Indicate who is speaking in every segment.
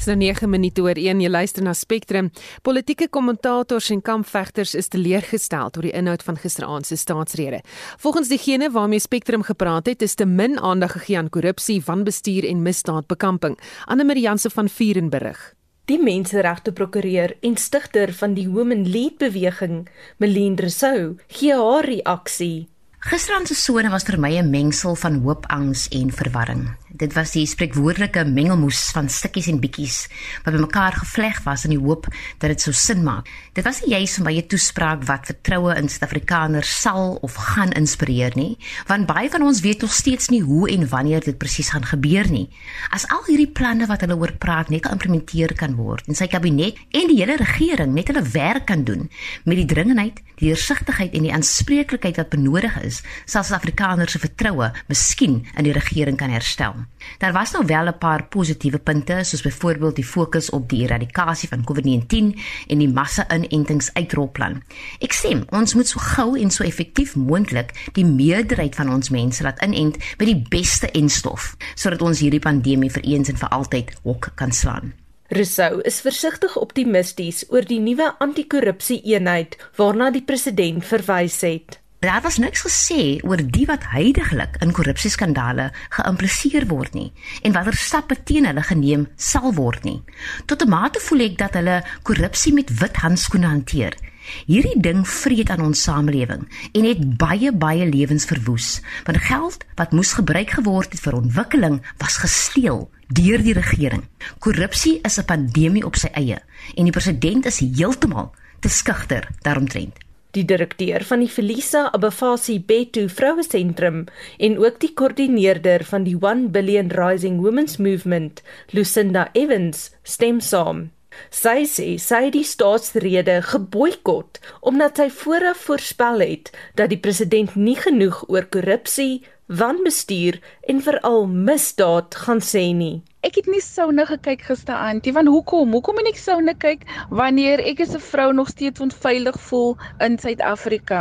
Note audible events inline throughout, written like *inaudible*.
Speaker 1: Dis nou 9 minute oor 1 jy luister na Spectrum. Politieke kommentators en kampvegters is teleurgestel oor die inhoud van gisteraand se staatsrede. Volgens diegene waarmee Spectrum gepraat het, is te min aandag gegee aan korrupsie, wanbestuur en misdaadbekamping. Anne Marie Janse van Vuren berig.
Speaker 2: Die menseregte prokureur en stigter van die Women Lead beweging, Melien Rousseau, gee haar reaksie.
Speaker 3: Gisterand se sone was vir my 'n mengsel van hoop, angs en verwarring. Dit was die spreekwoordelike mengelmoes van stukkies en bietjies wat bymekaar gevleg was in die hoop dat dit sou sin maak. Dit was nie juis 'n baie toespraak wat vertroue in Suid-Afrikaners sal of gaan inspireer nie, want baie van ons weet nog steeds nie hoe en wanneer dit presies gaan gebeur nie. As al hierdie planne wat hulle oor praat net geïmplementeer kan word en sy kabinet en die hele regering net hulle werk kan doen met die dringendheid, die deursigtigheid en die aanspreeklikheid wat benodig is, sal Suid-Afrikaners se vertroue miskien in die regering kan herstel. Daar was nou wel 'n paar positiewe punte, soos byvoorbeeld die fokus op die eradikasie van COVID-19 en die massa-inentings uitrolplan. Ek sê, ons moet so gou en so effektief moontlik die meerderheid van ons mense laat inent met die beste enstof, sodat ons hierdie pandemie vir eens en vir altyd hok kan slaan.
Speaker 2: Rousseau is versigtig optimisties oor die nuwe anti-korrupsie-eenheid waarna die president verwys het.
Speaker 3: Daar was niks gesê oor die wat heidaglik in korrupsieskandale geïmpliseer word nie en watter stappe teen hulle geneem sal word nie. Tot 'n mate voel ek dat hulle korrupsie met wit handskoene hanteer. Hierdie ding vreet aan ons samelewing en het baie baie lewens verwoes. Want geld wat moes gebruik geword het vir ontwikkeling was gesteel deur die regering. Korrupsie is 'n pandemie op sy eie en die president is heeltemal te skugter daaromtrent.
Speaker 2: Die direkteur van die Felisa Abafasi Betu Vroue Sentrum en ook die koördineerder van die 1 Billion Rising Women's Movement, Lucinda Evans, stem saam. Sy sê sy het die staatsrede geboikot omdat sy vooraf voorspel het dat die president nie genoeg oor korrupsie, wanbestuur en veral misdaad gaan sê nie.
Speaker 4: Ek het nie soune gekyk gisteraand nie. Want hoekom? Hoekom moet ek soune kyk wanneer ek as 'n vrou nog steeds onveilig voel in Suid-Afrika?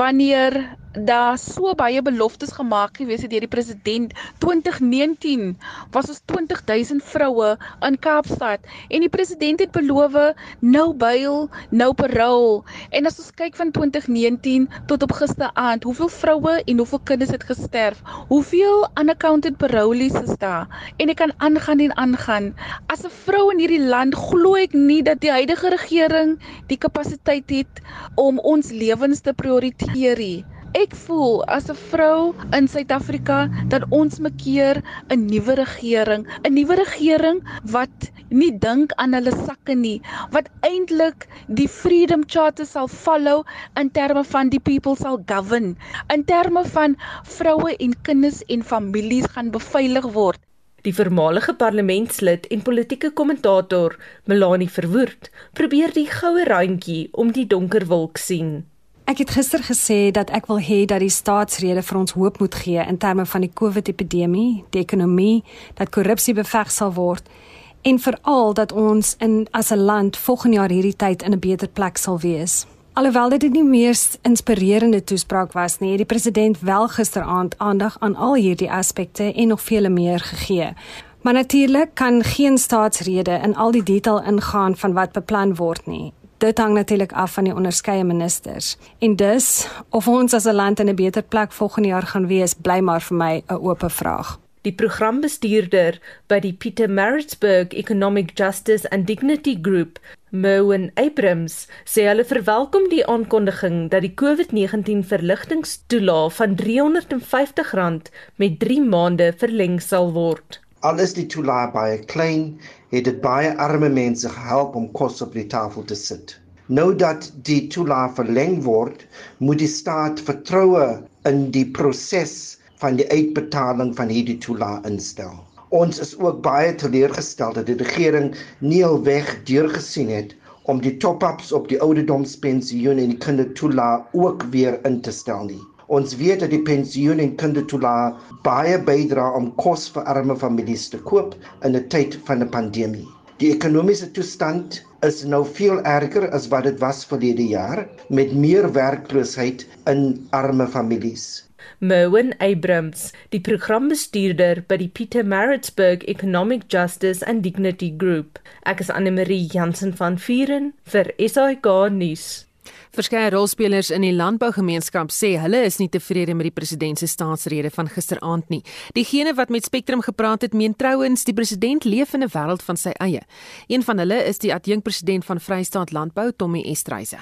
Speaker 4: Wanneer daar so baie beloftes gemaak gewees het deur die president. 2019 was ons 20000 vroue in Kaapstad en die president het beloof nou bail nou parole en as ons kyk van 2019 tot op gisteraand hoeveel vroue en hoeveel kinders het gesterf? Hoeveel unaccounted parolees is daar? En ek kan aangaan en aangaan. As 'n vrou in hierdie land glo ek nie dat die huidige regering die kapasiteit het om ons lewens te prioriteer nie Ek voel as 'n vrou in Suid-Afrika dat ons mekeer 'n nuwe regering, 'n nuwe regering wat nie dink aan hulle sakke nie, wat eintlik die Freedom Charter sal follow in terme van die people sal govern, in terme van vroue en kinders en families gaan beveilig word.
Speaker 2: Die voormalige parlementslid en politieke kommentator Melanie Verwoerd probeer die goue randjie om die donker wolk sien.
Speaker 5: Ek het gister gesê dat ek wil hê dat die staatsrede vir ons hoop moet gee in terme van die COVID-epidemie, die ekonomie, dat korrupsie beveg sal word en veral dat ons in as 'n land volgende jaar hierdie tyd in 'n beter plek sal wees. Alhoewel dit nie meer inspirerende toespraak was nie, het die president wel gisteraand aandag aan al hierdie aspekte en nog vele meer gegee. Maar natuurlik kan geen staatsrede in al die detail ingaan van wat beplan word nie dit hang natuurlik af van die onderskeie ministers. En dus of ons as 'n land in 'n beter plek volgende jaar gaan wees, bly maar vir my 'n oop vraag.
Speaker 2: Die programbestuurder by die Peter Maritzburg Economic Justice and Dignity Group, Merwin Abrams, sê hulle verwelkom die aankondiging dat die COVID-19 verligtingstoelaag van R350 met 3 maande verleng sal word.
Speaker 6: Alles die toelaag baie klein het dit baie arme mense gehelp om kos op die tafel te sit. Nou dat die toelaag verleng word, moet die staat vertroue in die proses van die uitbetaling van hierdie toelaag instel. Ons is ook baie teleurgestel dat die regering nie alweg deurgesien het om die top-ups op die ouderdomspensioen en die kindertoelaag ook weer in te stel nie. Ons weet dat die pensioen en kindertoelaag baie bydra om kos vir arme families te koop in 'n tyd van 'n pandemie. Die ekonomiese toestand is nou veel erger as wat dit was verlede jaar met meer werkloosheid in arme families.
Speaker 2: Merwin Abrams, die programbestuurder by die Peter Maritzburg Economic Justice and Dignity Group. Ek is Anne Marie Jansen van Vieren vir SAK nuus.
Speaker 1: Verskeie rolspelers in die landbougemeenskap sê hulle is nie tevrede met die president se staatsrede van gisteraand nie. Diegene wat met Spectrum gepraat het, meen trouens die president leef in 'n wêreld van sy eie. Een van hulle is die adjunkpresident van Vrystaat Landbou, Tommy Estreise.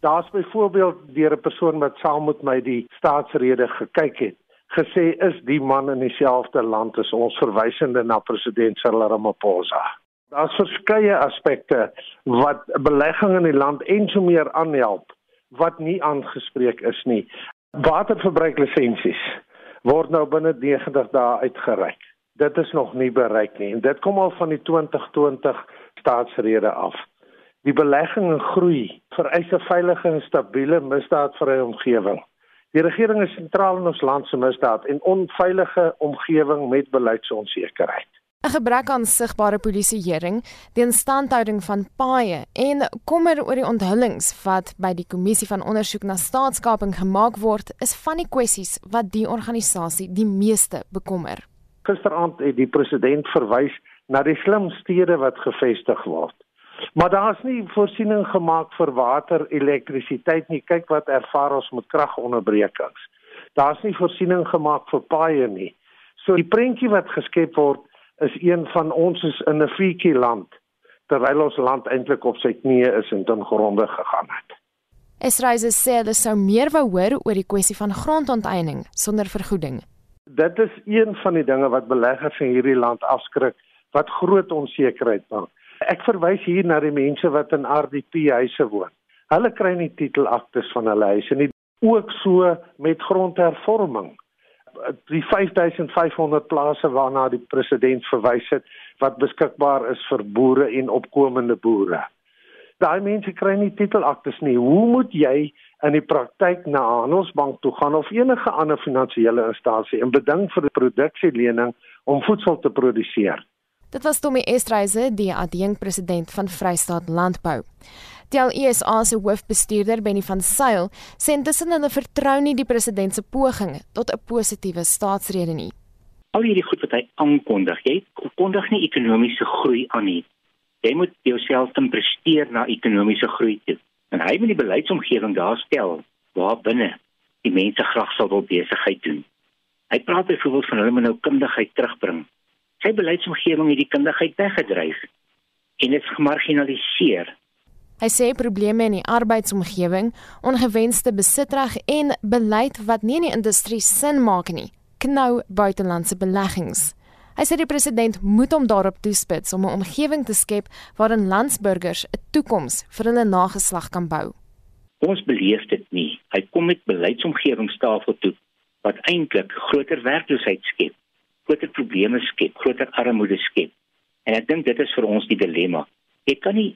Speaker 7: Daar's byvoorbeeld deur 'n persoon wat saam met my die staatsrede gekyk het, gesê is die man in dieselfde land as ons verwysende na president Cyril Ramaphosa. Daar's verskeie aspekte wat belegging in die land en so meer aanhelp wat nie aangespreek is nie. Waterverbruiklisensies word nou binne 90 dae uitgereik. Dit is nog nie bereik nie en dit kom al van die 2020 staatsrede af. Die belegging en groei vereis 'n veilige en stabiele misdaadvrye omgewing. Die regering is sentraal in ons land se misdaad en onveilige omgewing met beleidsonsekerheid.
Speaker 8: 'n gebrek aan sigbare polisieering, die instandhouding van paaie en kommer oor die onthullings wat by die kommissie van ondersoek na staatskaping gemaak word, is van die kwessies wat die organisasie die meeste bekommer.
Speaker 7: Gisteraand het die president verwys na die slim stede wat gevestig word. Maar daar's nie voorsiening gemaak vir water, elektrisiteit nie. Kyk wat ervaar ons met kragonderbrekings. Daar's nie voorsiening gemaak vir paaie nie. So die prentjie wat geskep word is een van ons is in 'n freaky land terwyl ons land eintlik op sy knieë is en ten gronde gegaan het.
Speaker 8: Esraise sê hulle sou meer wou hoor oor die kwessie van grondonteiening sonder vergoeding.
Speaker 7: Dit is een van die dinge wat beleggers in hierdie land afskrik wat groot onsekerheid maak. Ek verwys hier na die mense wat in RDP huise woon. Hulle kry nie titelaktes van hulle huise nie, ook so met grondhervorming die 5500 plase waarna die president verwys het wat beskikbaar is vir boere en opkomende boere. Daai mense kry nie titelaktes nie. Hoe moet jy in die praktyk na Handelsbank toe gaan of enige ander finansiële instansie en beding vir 'n produksielening om voedsel te produseer?
Speaker 8: Dit was Tommy Estreise, die adjunkpresident van Vrystaat Landbou. Die ESA se hoofbestuurder Benny van Sail sê intussen hulle vertrou nie die president se pogings tot 'n positiewe staatsrede nie.
Speaker 9: Al hierdie goed wat hy aankondig, jy kondig nie ekonomiese groei aan nie. Jy moet jouself dan presteer na ekonomiese groei toe. En hy moet die beleidsomgewing daar stel waar binne die mense graag sal wil besigheid doen. Hy praat byvoorbeeld van hulle moet nou kundigheid terugbring. Sy beleidsomgewing het die kundigheid weggedryf en dit gemarginaliseer
Speaker 8: Hy sê probleme in die arbeidsomgewing, ongewenste besitreg en beleid wat nie in die industrie sin maak nie, knou buitelandse beleggings. Hy sê die president moet hom daarop toespits om 'n omgewing te skep waarin landsburgers 'n toekoms vir hulle nageslag kan bou.
Speaker 9: Ons beleef dit nie. Hy kom met beleidsomgewingstafel toe wat eintlik groter werkloosheid skep, groter probleme skep, groter armoede skep. En ek dink dit is vir ons die dilemma. Jy kan nie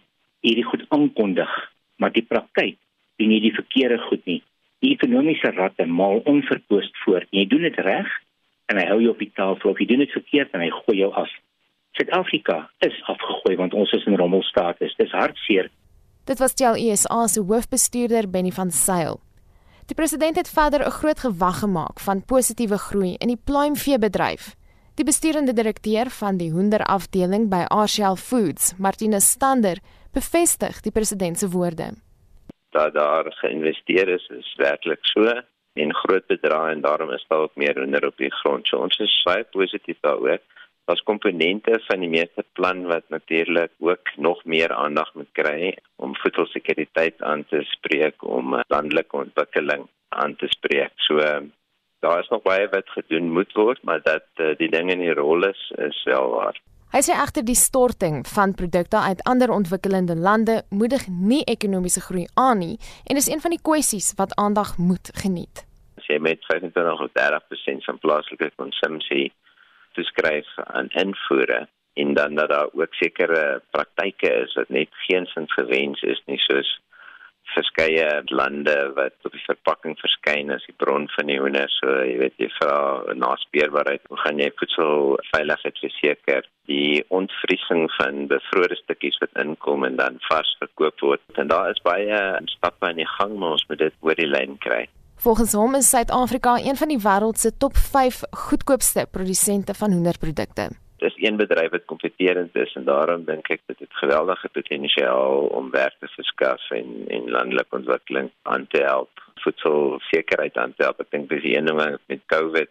Speaker 9: hierdie goed aankondig, maar die praktyk doen nie die verkeerde goed nie. Die ekonomiese ratte maal onverpoost voort. Jy doen dit reg en hy hou jou op die tafel of jy doen dit verkeerd en hy gooi jou af. Suid-Afrika is afgegooi want ons is in rommelstaat. Dit is hartseer.
Speaker 8: Dit was die ESA se hoofbestuurder Benny van Sail. Die president het verder 'n groot gewag gemaak van positiewe groei in die pluimveebedryf. Die besturende direkteur van die hoenderafdeling by Arshel Foods, Martinus Stander, bevestig die president se woorde.
Speaker 10: Dat daar geïnvesteer is, is werklik so en groot bedrae en daarom is daar ook meer hoender op die grond. So ons is baie positief daaroor. Daar's komponente van die meeste plan wat natuurlik ook nog meer aandag moet kry om voedselsekuriteit aan te spreek, om landelike ontwikkeling aan te spreek. So daar is nog baie wat gedoen moet word, maar dat uh, die dinge in die rol is, is wel waar.
Speaker 8: Hy sê egter die storting van produkte uit ander ontwikkelende lande moedig nie ekonomiese groei aan nie en is een van die kwessies wat aandag moet geniet.
Speaker 10: As jy met 25 of 30% van plaaslike konsumpsie toeskryf aan invoere en dan dat daar ook sekere praktyke is wat net geensins gewens is nie soos verskeie lande wat op die verpakking verskyn as die bron van die hoender. So jy weet jy vra na speerbaarheid, hoe gaan jy voedsel veiligheid verseker? Die ontvriesing van bevrore stukkies wat inkom en dan vars verkoop word. En daar is baie stappe aan die gang, maar ons moet dit oor die lyn kry.
Speaker 8: Volgens hom is Suid-Afrika een van die wêreld se top 5 goedkoopste produsente van hoenderprodukte
Speaker 10: dis een bedryf wat kompeterend is en daarom dink ek dit geweldige potensiaal om werk te verskaf en en landelike ontwikkeling aan te help voedselsekerheid aan te help ek dink dis een ding met covid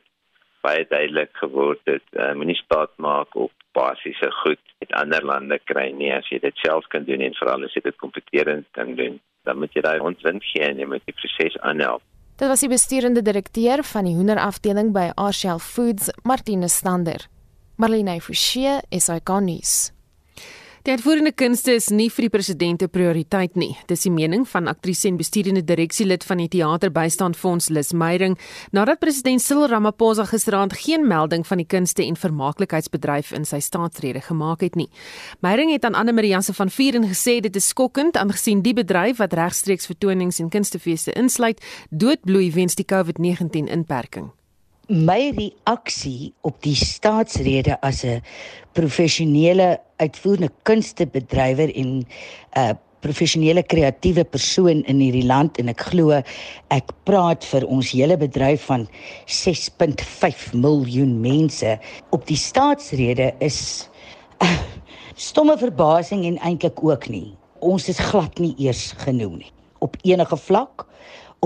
Speaker 10: baie duidelik geword het. Uh, moenie staat maak op basiese goed met ander lande kry nie. As jy dit self kan doen en veral as jy dit kompeterend kan doen dan moet jy daai ontwind gee en jy moet die proses aanhelp.
Speaker 8: Dit was die besturende direkteur van die hoenderafdeling by Arshel Foods, Martinus Stander. Marlene Forsie is ikonies.
Speaker 1: Die uitvoerende kunste is nie vir die president 'n prioriteit nie. Dis die mening van aktrise en bestuurende direksielid van die Teaterbystandfonds Lis Meyering, nadat president Cyril Ramaphosa gisteraand geen melding van die kunste en vermaaklikheidsbedryf in sy staatsrede gemaak het nie. Meyering het aan Anne Maria se van Vieren gesê dit is skokkend aangesien die bedryf wat regstreeks vertonings en kunstefeeste insluit, doodbloei weens die COVID-19 inperking
Speaker 11: my reaksie op die staatsrede as 'n professionele uitvoerende kunstebedrywer en 'n uh, professionele kreatiewe persoon in hierdie land en ek glo ek praat vir ons hele bedryf van 6.5 miljoen mense op die staatsrede is uh, *laughs* stomme verbasing en eintlik ook nie. Ons is glad nie eers genoem nie. Op enige vlak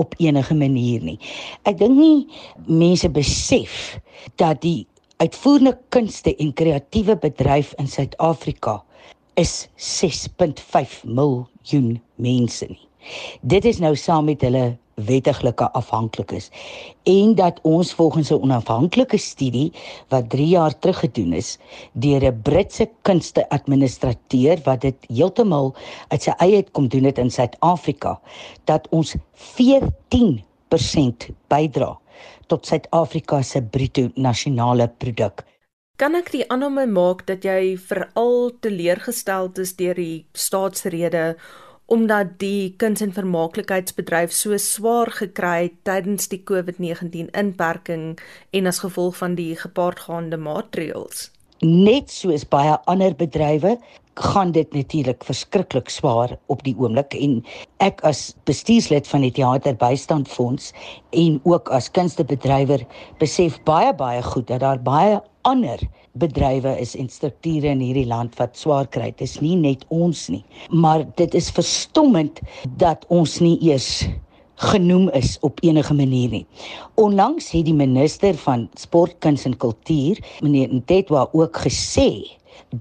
Speaker 11: op enige manier nie. Ek dink nie mense besef dat die uitvoerende kunste en kreatiewe bedryf in Suid-Afrika is 6.5 miljoen mense nie. Dit is nou saam met hulle wettiglike afhanklikes en dat ons volgens 'n onafhanklike studie wat 3 jaar terug gedoen is deur 'n Britse kunste administrateur wat dit heeltemal uit sy eie uit kom doen dit in Suid-Afrika dat ons 14% bydra tot Suid-Afrika se bruto nasionale produk.
Speaker 2: Kan ek die aanname maak dat jy veral teleurgesteld is deur die staatsrede omdat die kuns- en vermaaklikheidsbedryf so swaar gekry het tydens die COVID-19 inperking en as gevolg van die gepaardgaande maatreëls.
Speaker 11: Net soos baie ander bedrywe gaan dit natuurlik verskriklik swaar op die oomblik en ek as bestuurslid van die teaterbystandfonds en ook as kunstebedrywer besef baie baie goed dat daar baie ander bedrywe is en strukture in hierdie land wat swaar kry. Dit is nie net ons nie, maar dit is verstommend dat ons nie eers genoem is op enige manier nie. Onlangs het die minister van sport, kuns en kultuur, meneer Ntetwa ook gesê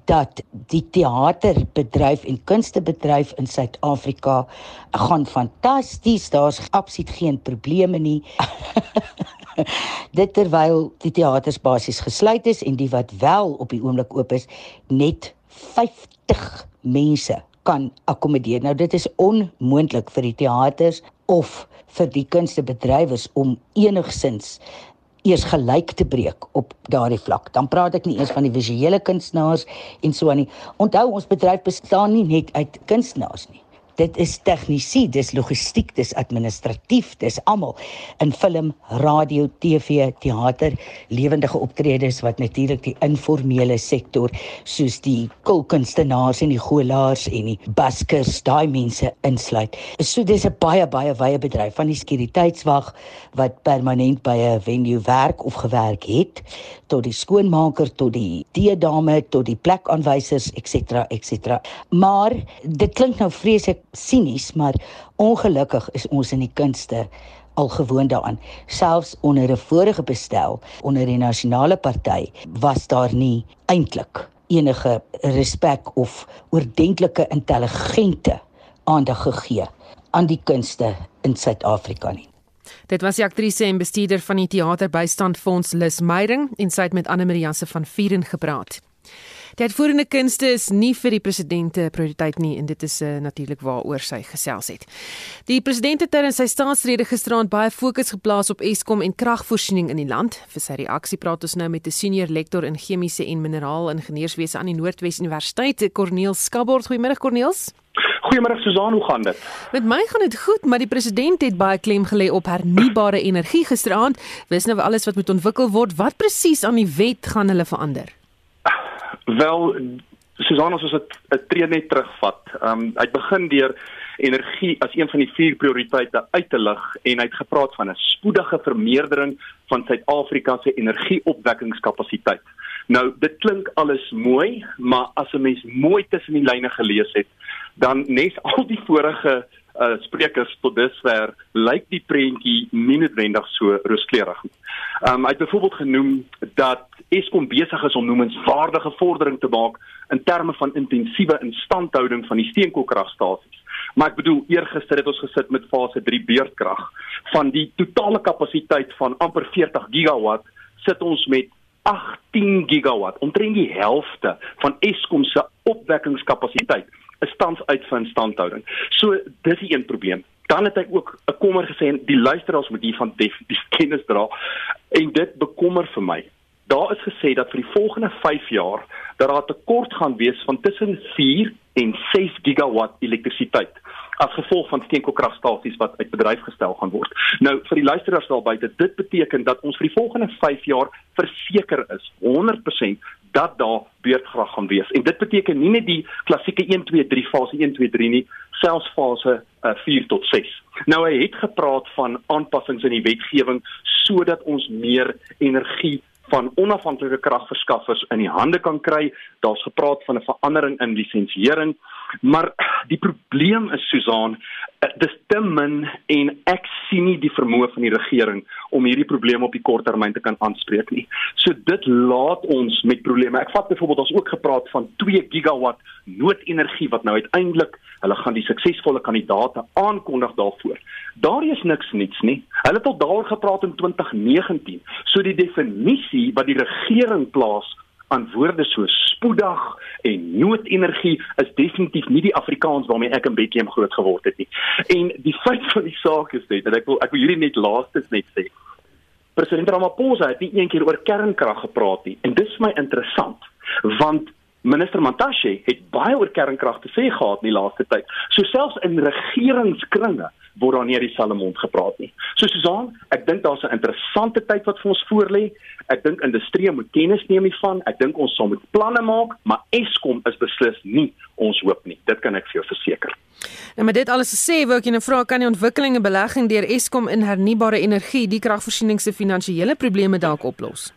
Speaker 11: dat die teaterbedryf en kunstebedryf in Suid-Afrika gaan fantasties. Daar's absoluut geen probleme nie. *laughs* *laughs* Dit terwyl die teaters basies gesluit is en die wat wel op die oomblik oop is, net 50 mense kan akkommodeer. Nou dit is onmoontlik vir die teaters of vir die kunstebedrywers om enigsins eers gelyk te breek op daardie vlak. Dan praat ek nie eers van die visuele kunstenaars en so aan nie. Onthou ons bedryf bestaan nie net uit kunstenaars nie. Dit is tegnisië, dis logistiek, dis administratief, dis almal in film, radio, TV, teater, lewendige optredes wat natuurlik die informele sektor soos die kulkunstenaars en die goelaars en die baskers, daai mense insluit. So dis 'n baie baie wye bedryf van die sekuriteitswag wat permanent by 'n venue werk of gewerk het tot die skoonmaker tot die teedame tot die plekaanwysers ens ens. Maar dit klink nou vreeslik sinies, maar ongelukkig is ons in die kunste al gewoond daaraan. Selfs onder 'n vorige bestel onder die nasionale party was daar nie eintlik enige respek of oordentlike intelligente aandag gegee aan die kunste in Suid-Afrika nie.
Speaker 1: Dit was die aktrise en bestuurder van die teaterbystandfonds Lis Meyering en sy het met Anne Maria se van Vieren gepraat. Die uitvoerende kunste is nie vir die president 'n prioriteit nie en dit is uh, natuurlik waaroor sy gesels het. Die president het in sy staatsrede gisteraand baie fokus geplaas op Eskom en kragvoorsiening in die land. Vir sy reaksie praat ons nou met 'n senior lektor in chemiese en mineraal ingenieurswese aan die Noordwes Universiteit, Corneel Skabord. Goeiemôre Corneels.
Speaker 12: Goeiemôre Susan, hoe gaan dit?
Speaker 1: Met my gaan dit goed, maar die president het baie klem gelê op hernubare energie gisteraand. Wys nou alles wat moet ontwikkel word. Wat presies aan die wet gaan hulle verander?
Speaker 12: Wel, Susan, as ons dit 'n tree net terugvat, ehm um, hy begin deur energie as een van die vier prioriteite uit te lig en hy het gepraat van 'n spoedige vermeerdering van Suid-Afrika se energieopwekkingskapasiteit. Nou, dit klink alles mooi, maar as 'n mens mooi tussen die lyne gelees het, dan nes al die vorige uh sprekers tot dusver lyk die prentjie nie noodwendig so rooskleurig nie. Um hy het byvoorbeeld genoem dat Eskom besig is om noemenswaardige vordering te maak in terme van intensiewe instandhouding van die steenkoolkragstasies. Maar ek bedoel eergister het ons gesit met fase 3 beurtkrag. Van die totale kapasiteit van amper 40 gigawatt sit ons met 18 gigawatt, omtrent die helfte van Eskom se opwekkingskapasiteit is tans uit van instandhouding. So dis 'n een probleem. Dan het hy ook 'n kommer gesê en die luisteraars moet hiervan definitief kennis dra en dit bekommer vir my. Daar is gesê dat vir die volgende 5 jaar dat daar 'n tekort gaan wees van tussen 4 en 6 gigawatt elektrisiteit as gevolg van steenkoolkragstasies wat uit bedryf gestel gaan word. Nou vir die luisteraars daar buite, dit beteken dat ons vir die volgende 5 jaar verseker is 100% dat daar beurtkrag gaan wees. En dit beteken nie net die klassieke 1 2 3 fase 1 2 3 nie, selfs fase uh, 4 tot 6. Nou hy het gepraat van aanpassings in die wetgewing sodat ons meer energie van onafhanklike kragverskaffers in die hande kan kry. Daar's gepraat van 'n verandering in lisensiering. Maar die probleem is Susan, eh, dis te min en ek sien nie die vermoë van die regering om hierdie probleme op die kort termyn te kan aanspreek nie. So dit laat ons met probleme. Ek vat byvoorbeeld ons ook gepraat van 2 gigawatt noodenergie wat nou uiteindelik hulle gaan die suksesvolle kandidaate aankondig daarvoor. Daar is niks niets nie. Hulle het al daaroor gepraat in 2019. So die definisie wat die regering plaas aan woorde so spoedig en noodenergie is definitief nie die Afrikaans waarmee ek in Bethlehem groot geword het nie. En die feit van die saak is dit en ek wil ek wil hierdie net laastes net sê. President Ramaphosa het nie eendag oor kernkrag gepraat nie en dit is my interessant want Minister Mantashe het baie oor kernkrag te sê gehad in die laaste tyd. So selfs in regeringskringe word daar nie dieselfde mond gepraat nie. So Susan, ek dink daar's 'n interessante tyd wat vir ons voorlê. Ek dink industrie moet kennis neem hiervan. Ek dink ons sal moet planne maak, maar Eskom is beslis nie ons hoop nie. Dit kan ek vir jou verseker.
Speaker 1: Nou met dit alles gesê, wou ek jou 'n vraag kan die ontwikkeling en belegging deur Eskom in hernubare energie die kragvoorsiening se finansiële probleme dalk oplos?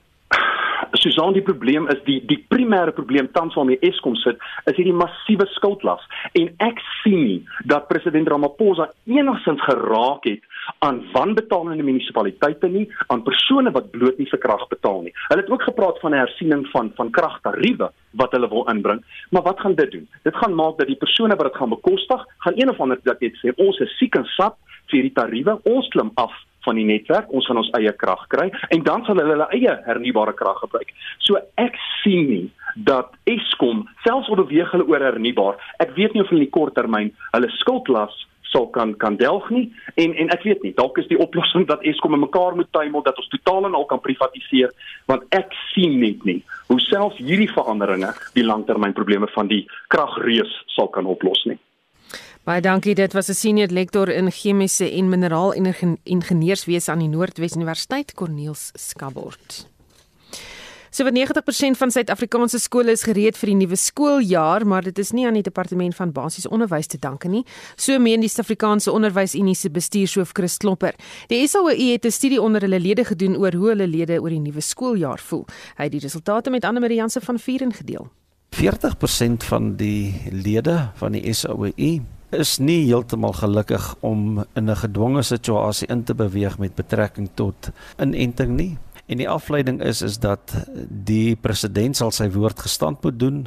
Speaker 12: Susan die probleem is die die primêre probleem tans waarmee Eskom sit is hierdie massiewe skuldlas en ek sien nie dat president Ramaphosa enigsins geraak het aan wanbetalende munisipaliteite nie aan persone wat bloot nie vir krag betaal nie. Hulle het ook gepraat van 'n hersiening van van kragtariewe wat hulle wil inbring, maar wat gaan dit doen? Dit gaan maak dat die persone wat dit gaan bekostig, gaan een of ander dat net sê ons is siek en sat vir die tariewe, ons klim af van die netwerk, ons gaan ons eie krag kry en dan sal hulle hulle eie hernubare krag gebruik. So ek sien nie dat Eskom selfs al beweeg hulle oor hernubaar, ek weet nie of hulle in die kort termyn hulle skuldlas sal kan kan delg nie en en ek weet nie dalk is die oplossing dat Eskom mekaar moet tuimel dat ons totaal en al kan privatiseer want ek sien net nie hoe selfs hierdie veranderinge die langtermynprobleme van die kragreus sal kan oplos nie
Speaker 1: Baie dankie. Dit was 'n senior lektor in chemiese en mineraal ingenieurswese aan die Noordwes Universiteit, Corneels Skabort. So wat 90% van Suid-Afrikaanse skole is gereed vir die nuwe skooljaar, maar dit is nie aan die departement van basiese onderwys te danke nie. So meen die Suid-Afrikaanse Onderwysunie se bestuurshoof Chris Klopper. Die SAOE het 'n studie onder hulle lede gedoen oor hoe hulle lede oor die nuwe skooljaar voel. Hy het die resultate met Anne Marie Jansen van Vieren gedeel.
Speaker 13: 40% van die lede van die SAOE is nie heeltemal gelukkig om in 'n gedwonge situasie in te beweeg met betrekking tot inenting nie. En die afleiding is is dat die president sal sy woord gestand moet doen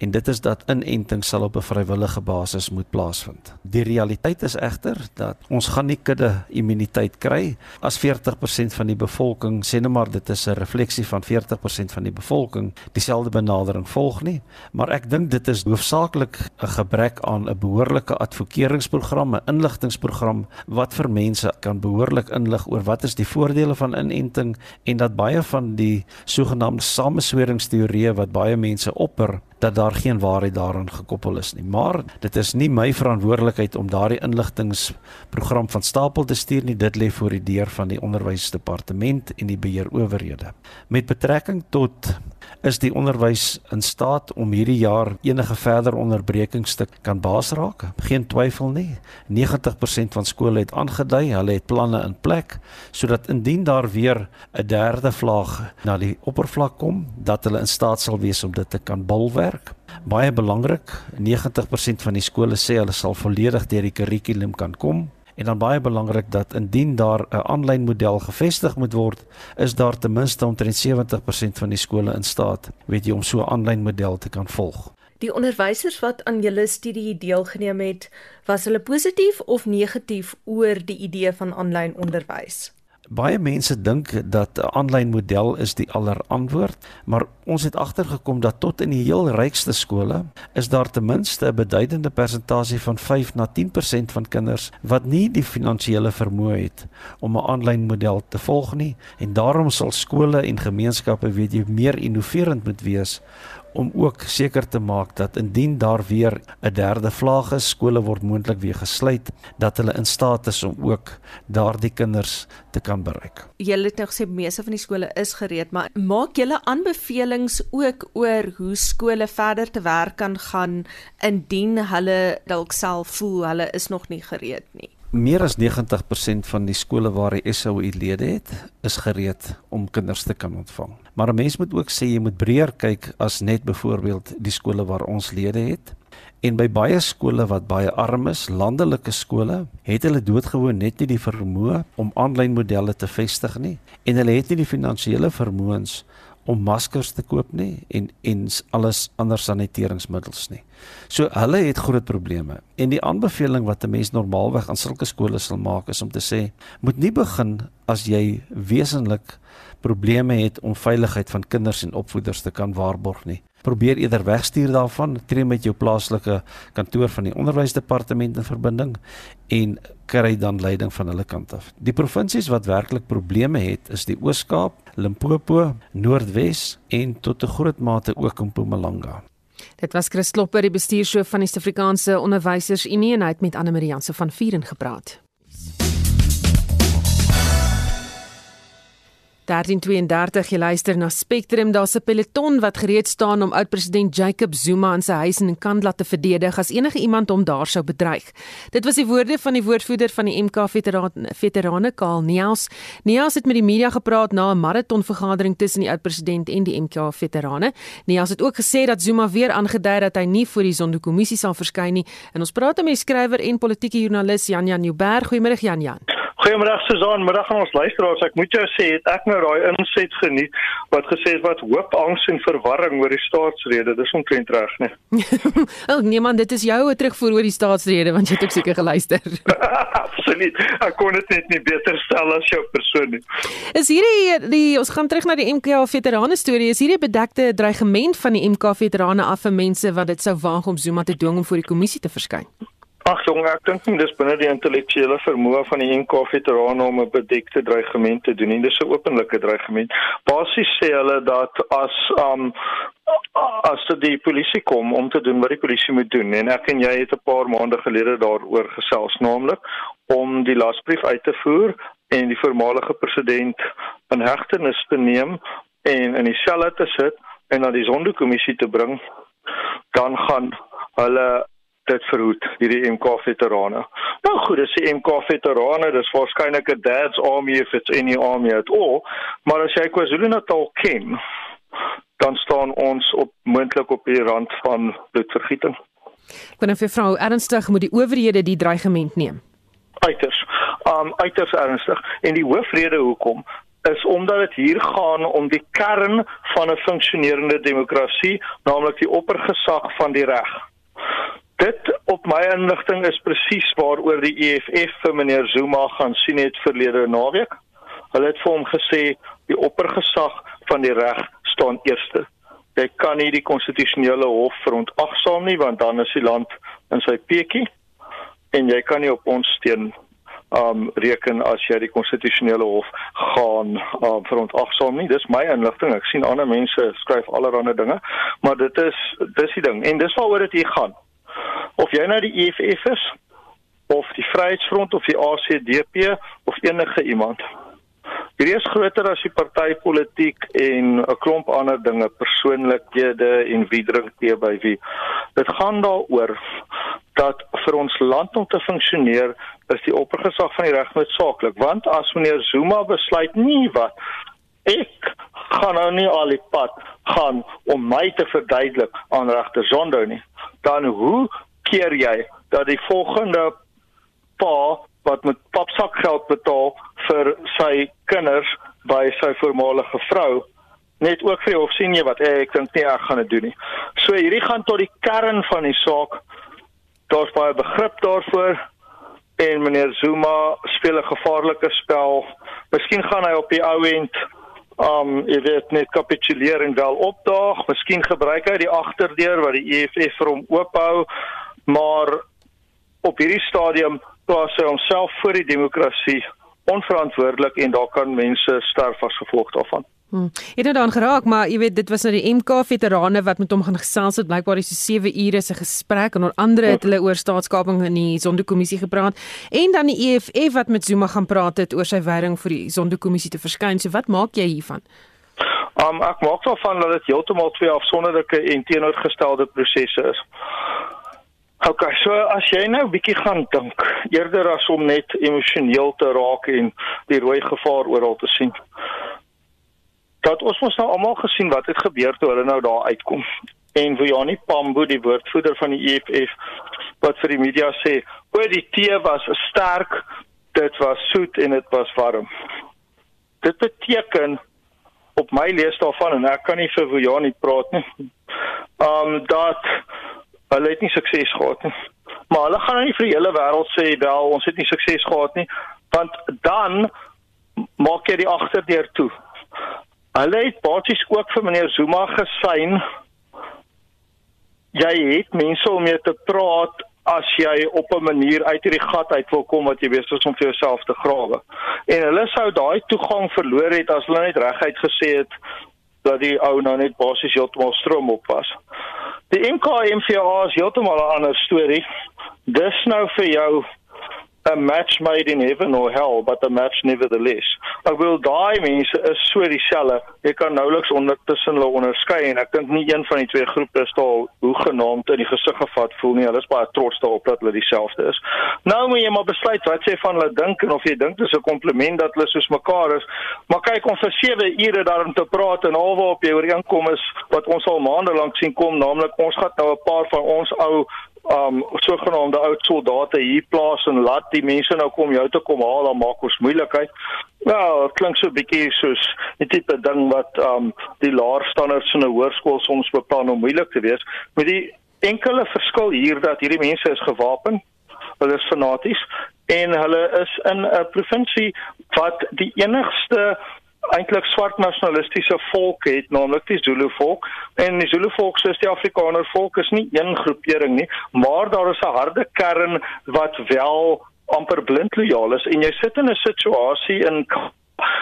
Speaker 13: en dit is dat inenting sal op 'n vrywillige basis moet plaasvind. Die realiteit is egter dat ons gaan nie kudde immuniteit kry as 40% van die bevolking sê net maar dit is 'n refleksie van 40% van die bevolking dieselfde benadering volg nie, maar ek dink dit is hoofsaaklik 'n gebrek aan 'n behoorlike advokeringsprogram, 'n inligtingprogram wat vir mense kan behoorlik inlig oor wat is die voordele van inenting en dat baie van die sogenaamde samesweringsteorieë wat baie mense opper dat daar geen waarheid daaraan gekoppel is nie. Maar dit is nie my verantwoordelikheid om daardie inligtingprogram van stapel te stuur nie. Dit lê voor die deur van die onderwysdepartement en die beheerowerhede. Met betrekking tot is die onderwys in staat om hierdie jaar enige verder onderbrekings te kan baas raak? Geen twyfel nie. 90% van skole het aangedui, hulle het planne in plek sodat indien daar weer 'n derde vlaag na die oppervlak kom, dat hulle in staat sal wees om dit te kan bulwerk. Baie belangrik, 90% van die skole sê hulle sal volledig deur die kurrikulum kan kom. En dan baie belangrik dat indien daar 'n aanlyn model gevestig moet word, is daar ten minste omtrent 70% van die skole in staat, weet jy, om so 'n aanlyn model te kan volg.
Speaker 2: Die onderwysers wat aan julle studie deelgeneem het, was hulle positief of negatief oor die idee van aanlyn onderwys?
Speaker 13: Baie mense dink dat 'n aanlyn model is die allerantwoord, maar ons het agtergekom dat tot in die heel rykste skole is daar ten minste 'n beduidende persentasie van 5 na 10% van kinders wat nie die finansiële vermoë het om 'n aanlyn model te volg nie. En daarom sal skole en gemeenskappe weet jy meer innoverend moet wees om ook seker te maak dat indien daar weer 'n derde vlaag is, skole word moontlik weer gesluit, dat hulle in staat is om ook daardie kinders te kan bereik.
Speaker 2: Julle het nou gesê meeste van die skole is gereed, maar maak julle aanbevelings ook oor hoe skole verder te werk kan gaan indien hulle dalk self voel hulle is nog nie gereed nie.
Speaker 13: Meer as 90% van die skole waar die SOE lede het, is gereed om kinders te kan ontvang. Maar 'n mens moet ook sê jy moet breër kyk as net byvoorbeeld die skole waar ons lede het. En by baie skole wat baie arm is, landelike skole, het hulle doodgewoon net nie die vermoë om aanlyn modelle te vestig nie en hulle het nie die finansiële vermoëns om maskers te koop nie en en alles ander saniteringsmiddels nie. So hulle het groot probleme. En die aanbeveling wat 'n mens normaalweg aan sulke skole sal maak is om te sê, moet nie begin as jy wesenlik probleme het om veiligheid van kinders en opvoeders te kan waarborg nie. Probeer eerder wegstuur daarvan, tree met jou plaaslike kantoor van die onderwysdepartement in verbinding en kry dan leiding van hulle kant af. Die provinsies wat werklik probleme het, is die Oos-Kaap, Limpopo, Noordwes en tot 'n groot mate ook Mpumalanga.
Speaker 1: Dit was Chris Klopper, die bestuurshoof van die Suid-Afrikaanse Onderwysers Unie en hy het met Anne Marie Jansen van Vieren gepraat. 1332 jy luister na Spectrum daar's 'n peloton wat gereed staan om oud-president Jacob Zuma in sy huis in Kandla te verdedig as enige iemand hom daar sou bedreig. Dit was die woorde van die woordvoerder van die MK veterane veterane Karl Niels. Niels het met die media gepraat na 'n maraton vergadering tussen die oud-president en die MK veterane. Niels het ook gesê dat Zuma weer aangedui dat hy nie voor die Zondo-kommissie sal verskyn nie. En ons praat met die skrywer en politieke joernalis Jan Jan Nieuwberg. Goeiemôre Jan Jan.
Speaker 14: Goeiemôre Susan, middag aan ons luisteraars. Ek moet jou sê, het ek nou daai inset geniet wat gesê het wat hoop, angs en verwarring oor die staatsrede. Dis omtrent reg, né? *laughs*
Speaker 1: Ag nee man, dit is jou terugvoer oor die staatsrede want jy het ook seker geluister. *laughs*
Speaker 14: Absoluut. Ek kon dit net nie beter stel as jou persoon nie.
Speaker 1: Is hierdie die ons gaan terug na die MK veterane storie. Is hierdie bedekte dreigement van die MK veterane af vir mense wat dit sou waag om Zuma te dwing om voor die kommissie te verskyn?
Speaker 14: Ag jong, ek dink nie dis binne die intellektuele vermoë van die NK veterane om 'n bedekte dreigement te doen nie. Dis 'n openlike dreigement. Basies sê hulle dat as um as die polisie kom om te doen wat die polisie moet doen en ek en jy het 'n paar maande gelede daaroor gesels naamlik om die lasbrief uit te voer en die voormalige president in hegtenis te neem en in die selle te sit en na die sondekommissie te bring dan gaan hulle dit verhoed hierdie MK veterane. Nou goed, dis die MK veterane, dis waarskynlik 'n dad's army if it's any army at all, maar as jy KwaZulu-Natal ken, dan staan ons op moontlik op die rand van bloedvergieting.
Speaker 1: Ek wil net vir vrou ernstig moet die owerhede die dreigement neem.
Speaker 14: Uiters. Um uiters ernstig. En die hoofrede hoekom is omdat dit hier gaan om die kern van 'n funksionerende demokrasie, naamlik die oppergesag van die reg. Dit op my inligting is presies waaroor die EFF vir meneer Zuma gaan sien het verlede naweek. Hulle het vir hom gesê die oppergesag van die reg staan eerste. Jy kan nie die konstitusionele hof verontagsaam nie want dan is die land in sy peetjie en jy kan nie op ons steen um reken as jy die konstitusionele hof gaan um verontagsaam nie. Dis my inligting. Ek sien ander mense skryf allerlei dinge, maar dit is dis die ding. En dis waaroor dit hier gaan. Of jy nou die EFF is of die Vryheidsfront of die ACDP of enige iemand. Hierdie is groter as die partytetiek en 'n klomp ander dinge, persoonlikhede en wie drink tee by wie. Dit gaan daaroor dat vir ons land om te funksioneer is die oppergesag van die reg noodsaaklik, want as meneer Zuma besluit nie wat ek gaan nou nie al die pad gaan om my te verduidelik aan regter Zondo nie, dan hoe keer jy dat die volgende pa wat met papsak geld betaal vir sy kinders by sy voormalige vrou net ook vir of sien jy wat hey, ek dink nie ek gaan dit doen nie. So hierdie gaan tot die kern van die saak. Daar's baie begrip daarvoor en meneer Zuma speel 'n gevaarlike spel. Miskien gaan hy op die ou end um jy weet net kapituleer en wel opdaag. Miskien gebruik hy die agterdeur wat die EFF vir hom oophou. Maar op hierdie stadium plaas hy homself voor die demokrasie onverantwoordelik en daar kan mense sterf as gevolg daarvan.
Speaker 1: Hmm. Het nou dan geraak, maar jy weet dit was nou die MK veterane wat met hom gaan gesels het. Blykbaar is dit 7 ure se gesprek en onder andere het hulle oor staatskaping in die Sonderkommissie gepraat en dan die EFF wat met Zuma gaan praat het oor sy weiering vir die Sonderkommissie te verskyn. So wat maak jy hiervan?
Speaker 14: Um, ek maak daarvan dat dit heeltemal twee afsonderlike en teenoorgestelde prosesse is. OK, so as jy nou bietjie gaan dink, eerder as om net emosioneel te raak en die rooi gevaar oral te sien. Dat ons mos nou almal gesien wat het gebeur toe hulle nou daar uitkom. En Vuyani Pambo, die woordvoerder van die EFF, wat vir die media sê, "O, die tee was sterk, dit was soet en dit was warm." Dit beteken op my lees daarvan en ek kan nie vir Vuyani praat nie. Um dat hulle het nie sukses gehad nie. Maar hulle gaan nou nie vir die hele wêreld sê wel ons het nie sukses gehad nie, want dan maak jy die agterdeur toe. Hulle het basies ook vir meneer Zuma gesien jy het mense om mee te praat as jy op 'n manier uit hierdie gat uit wil kom wat jy besig is om vir jouself te grawe. En hulle sou daai toegang verloor het as hulle net reguit gesê het dat die ou nou net basies heeltemal stroom op was. Die MKMVA is heeltemal 'n ander storie. Dis nou vir jou a match made in heaven or hell but a match nevertheless. Ek wil daai mense is so dieselfde. Jy kan nouliks ondertussen hulle onderskei en ek dink nie een van die twee groepe is daar hoe genaamd in die gesig gevat voel nie. Hulle is baie trots daarop dat hulle dieselfde is. Nou moet jy maar besluit wat jy van hulle dink en of jy dink dit is 'n kompliment dat hulle soos mekaar is. Maar kyk ons vir 7 ure daarom te praat en alwaarop jy ooreenkom is wat ons al maande lank sien kom, naamlik ons gaan nou 'n paar van ons ou um sogenaamde oud soldate hier plaas en laat die mense nou kom jou te kom haal dan maak ons moeilikheid. Wel, dit klink so 'n bietjie soos 'n tipe ding wat um die laerstanders in 'n hoërskool soms beplan om moeilik te wees. Met die enkele verskil hier dat hierdie mense is gewapen. Hulle is fanaties en hulle is in 'n provinsie wat die enigste eintlik swart nasionalistiese volk het, naamlik die Zulu volk. En die Zulu volk soos die Afrikaner volk is nie een groepering nie, maar daar is 'n harde kern wat wel amper blind lojaal is en jy sit in 'n situasie in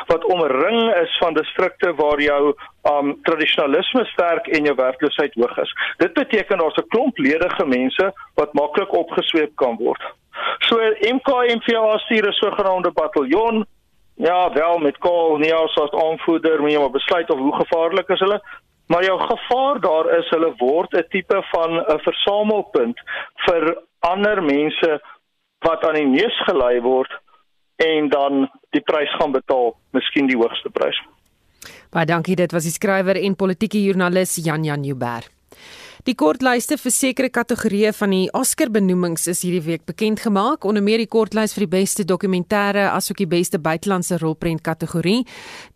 Speaker 14: wat omring is van distrikte waar jou um tradisionalisme sterk en jou werkloosheid hoog is. Dit beteken daar's 'n klomp ledige mense wat maklik opgesweep kan word. So MKMVA stuur 'n sogenaamde bataljon Ja, wel met Kaal Neus as aanvoerder, moet jy maar besluit of hoe gevaarlik is hulle. Maar jou gevaar daar is hulle word 'n tipe van 'n versamelpunt vir ander mense wat aan die neus gelei word en dan die prys gaan betaal, miskien die hoogste prys.
Speaker 1: Baie dankie, dit was die skrywer en politieke joernalis Jan Jan Jubber. Die kortlyste vir sekere kategorieë van die Oscar-benoemings is hierdie week bekend gemaak, onder meer die kortlys vir die beste dokumentêre asook die beste buitelandse rolprent kategorie.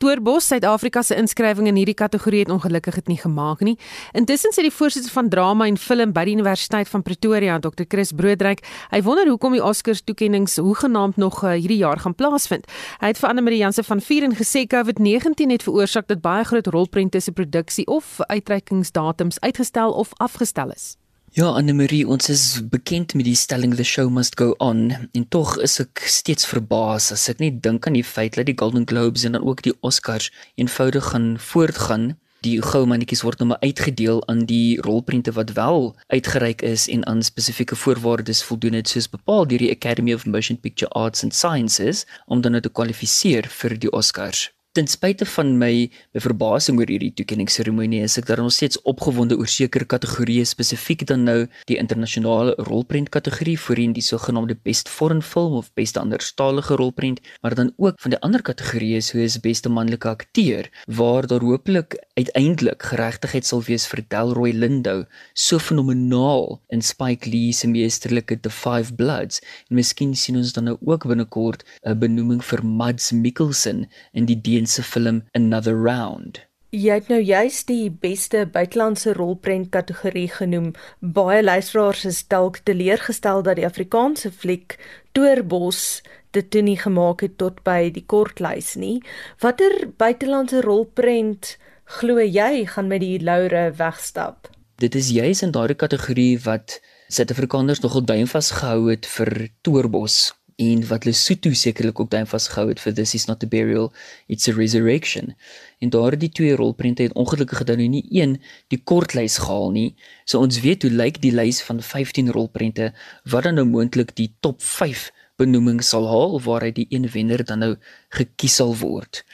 Speaker 1: Toerbos Suid-Afrika se inskrywing in hierdie kategorie het ongelukkig dit nie gemaak nie. Intussen sê die voorsitter van drama en film by die Universiteit van Pretoria, Dr. Chris Broodryk, hy wonder hoekom die Oscars toekenninge hoegenaamd nog uh, hierdie jaar gaan plaasvind. Hy het vir Anne Marie Jansen van Vieren gesê COVID-19 het veroorsaak dat baie groot rolprente se produksie of uitreikingsdatums uitgestel of afgestel is.
Speaker 15: Ja, Anne-Marie, ons is bekend met die stelling the show must go on en tog is ek steeds verbaas as ek net dink aan die feit dat die Golden Globes en dan ook die Oscars eenvoudig gaan voortgaan. Die goue mannetjies word nou maar uitgedeel aan die rolprente wat wel uitgereik is en aan spesifieke voorwaardes voldoen het soos bepaal deur die Academy of Motion Picture Arts and Sciences om dan nou te kwalifiseer vir die Oscars. Ten spyte van my verbasing oor hierdie toekenningsseremonie is ek dan nog steeds opgewonde oor sekere kategorieë spesifiek dan nou die internasionale rolprent kategorie voorheen die sogenaamde best foreign film of beste anderstalige rolprent maar dan ook van die ander kategorieë soos beste manlike akteur waar daar hopelik uiteindelik geregtigheid sal wees vir Delroy Lindo so fenomenaal in Spike Lee se meesterlike The Five Bloods. En miskien sien ons dan nou ook binnekort 'n benoeming vir Mads Mikkelsen in die se film Another Round.
Speaker 2: Jy het nou juist die beste buitelandse rolprent kategorie genoem. Baie luisteraars is dalk teleurgestel dat die Afrikaanse fliek Toerbos dit toe nie gemaak het tot by die kortlys nie. Watter buitelandse rolprent glo jy gaan met die laure wegstap?
Speaker 15: Dit is juis in daardie kategorie wat Suid-Afrikaners nogal duim vasgehou het vir Toerbos en wat Lesotho sekerlik ook dan vasgehou het vir this is not a burial it's a resurrection. En daardie twee rolprente het ongelukkig gedoen nou nie een die kortlys gehaal nie. So ons weet hoe lyk die lys van 15 rolprente wat dan nou moontlik die top 5 benoemings sal haal waaruit die een wenner dan nou gekies sal word.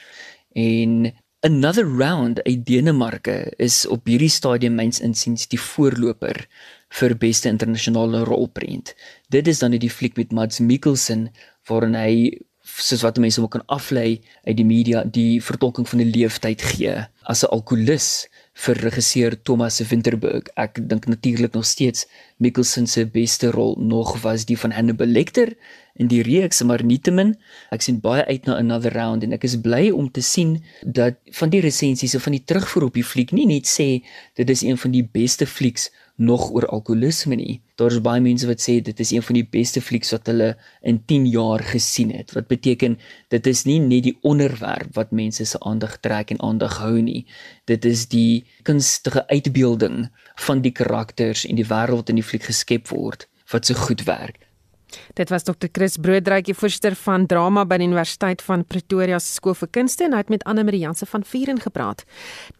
Speaker 15: En another round uit Denemarke is op hierdie stadium myns insiens die voorloper vir beste internasionale rolprent. Dit is dan die fliek met Mads Mikkelsen waarin hy soos wat mense ook kan aflei uit die media die vertolking van 'n leeftyd gee as 'n alkolikus vir regisseur Thomas Winterberg. Ek dink natuurlik nog steeds Mikkelsen se beste rol nog was die van Hannibal Lecter in die reeks, maar nietemin, ek sien baie uit na another round en ek is bly om te sien dat van die resensies of van die terugvoer op die fliek nie net sê dit is een van die beste flieks nog oor alkoholisme nie. Daar is baie mense wat sê dit is een van die beste flieks wat hulle in 10 jaar gesien het. Wat beteken dit is nie net die onderwerp wat mense se aandag trek en aandag hou nie. Dit is die kunstige uitbeelding van die karakters en die wêreld in die fliek geskep word wat so goed werk.
Speaker 1: Dit was Dr. Chris Broodrykie, voorsitter van drama by die Universiteit van Pretoria se Skool vir Kunste en hy het met Anne Marie Janse van Vieren gepraat.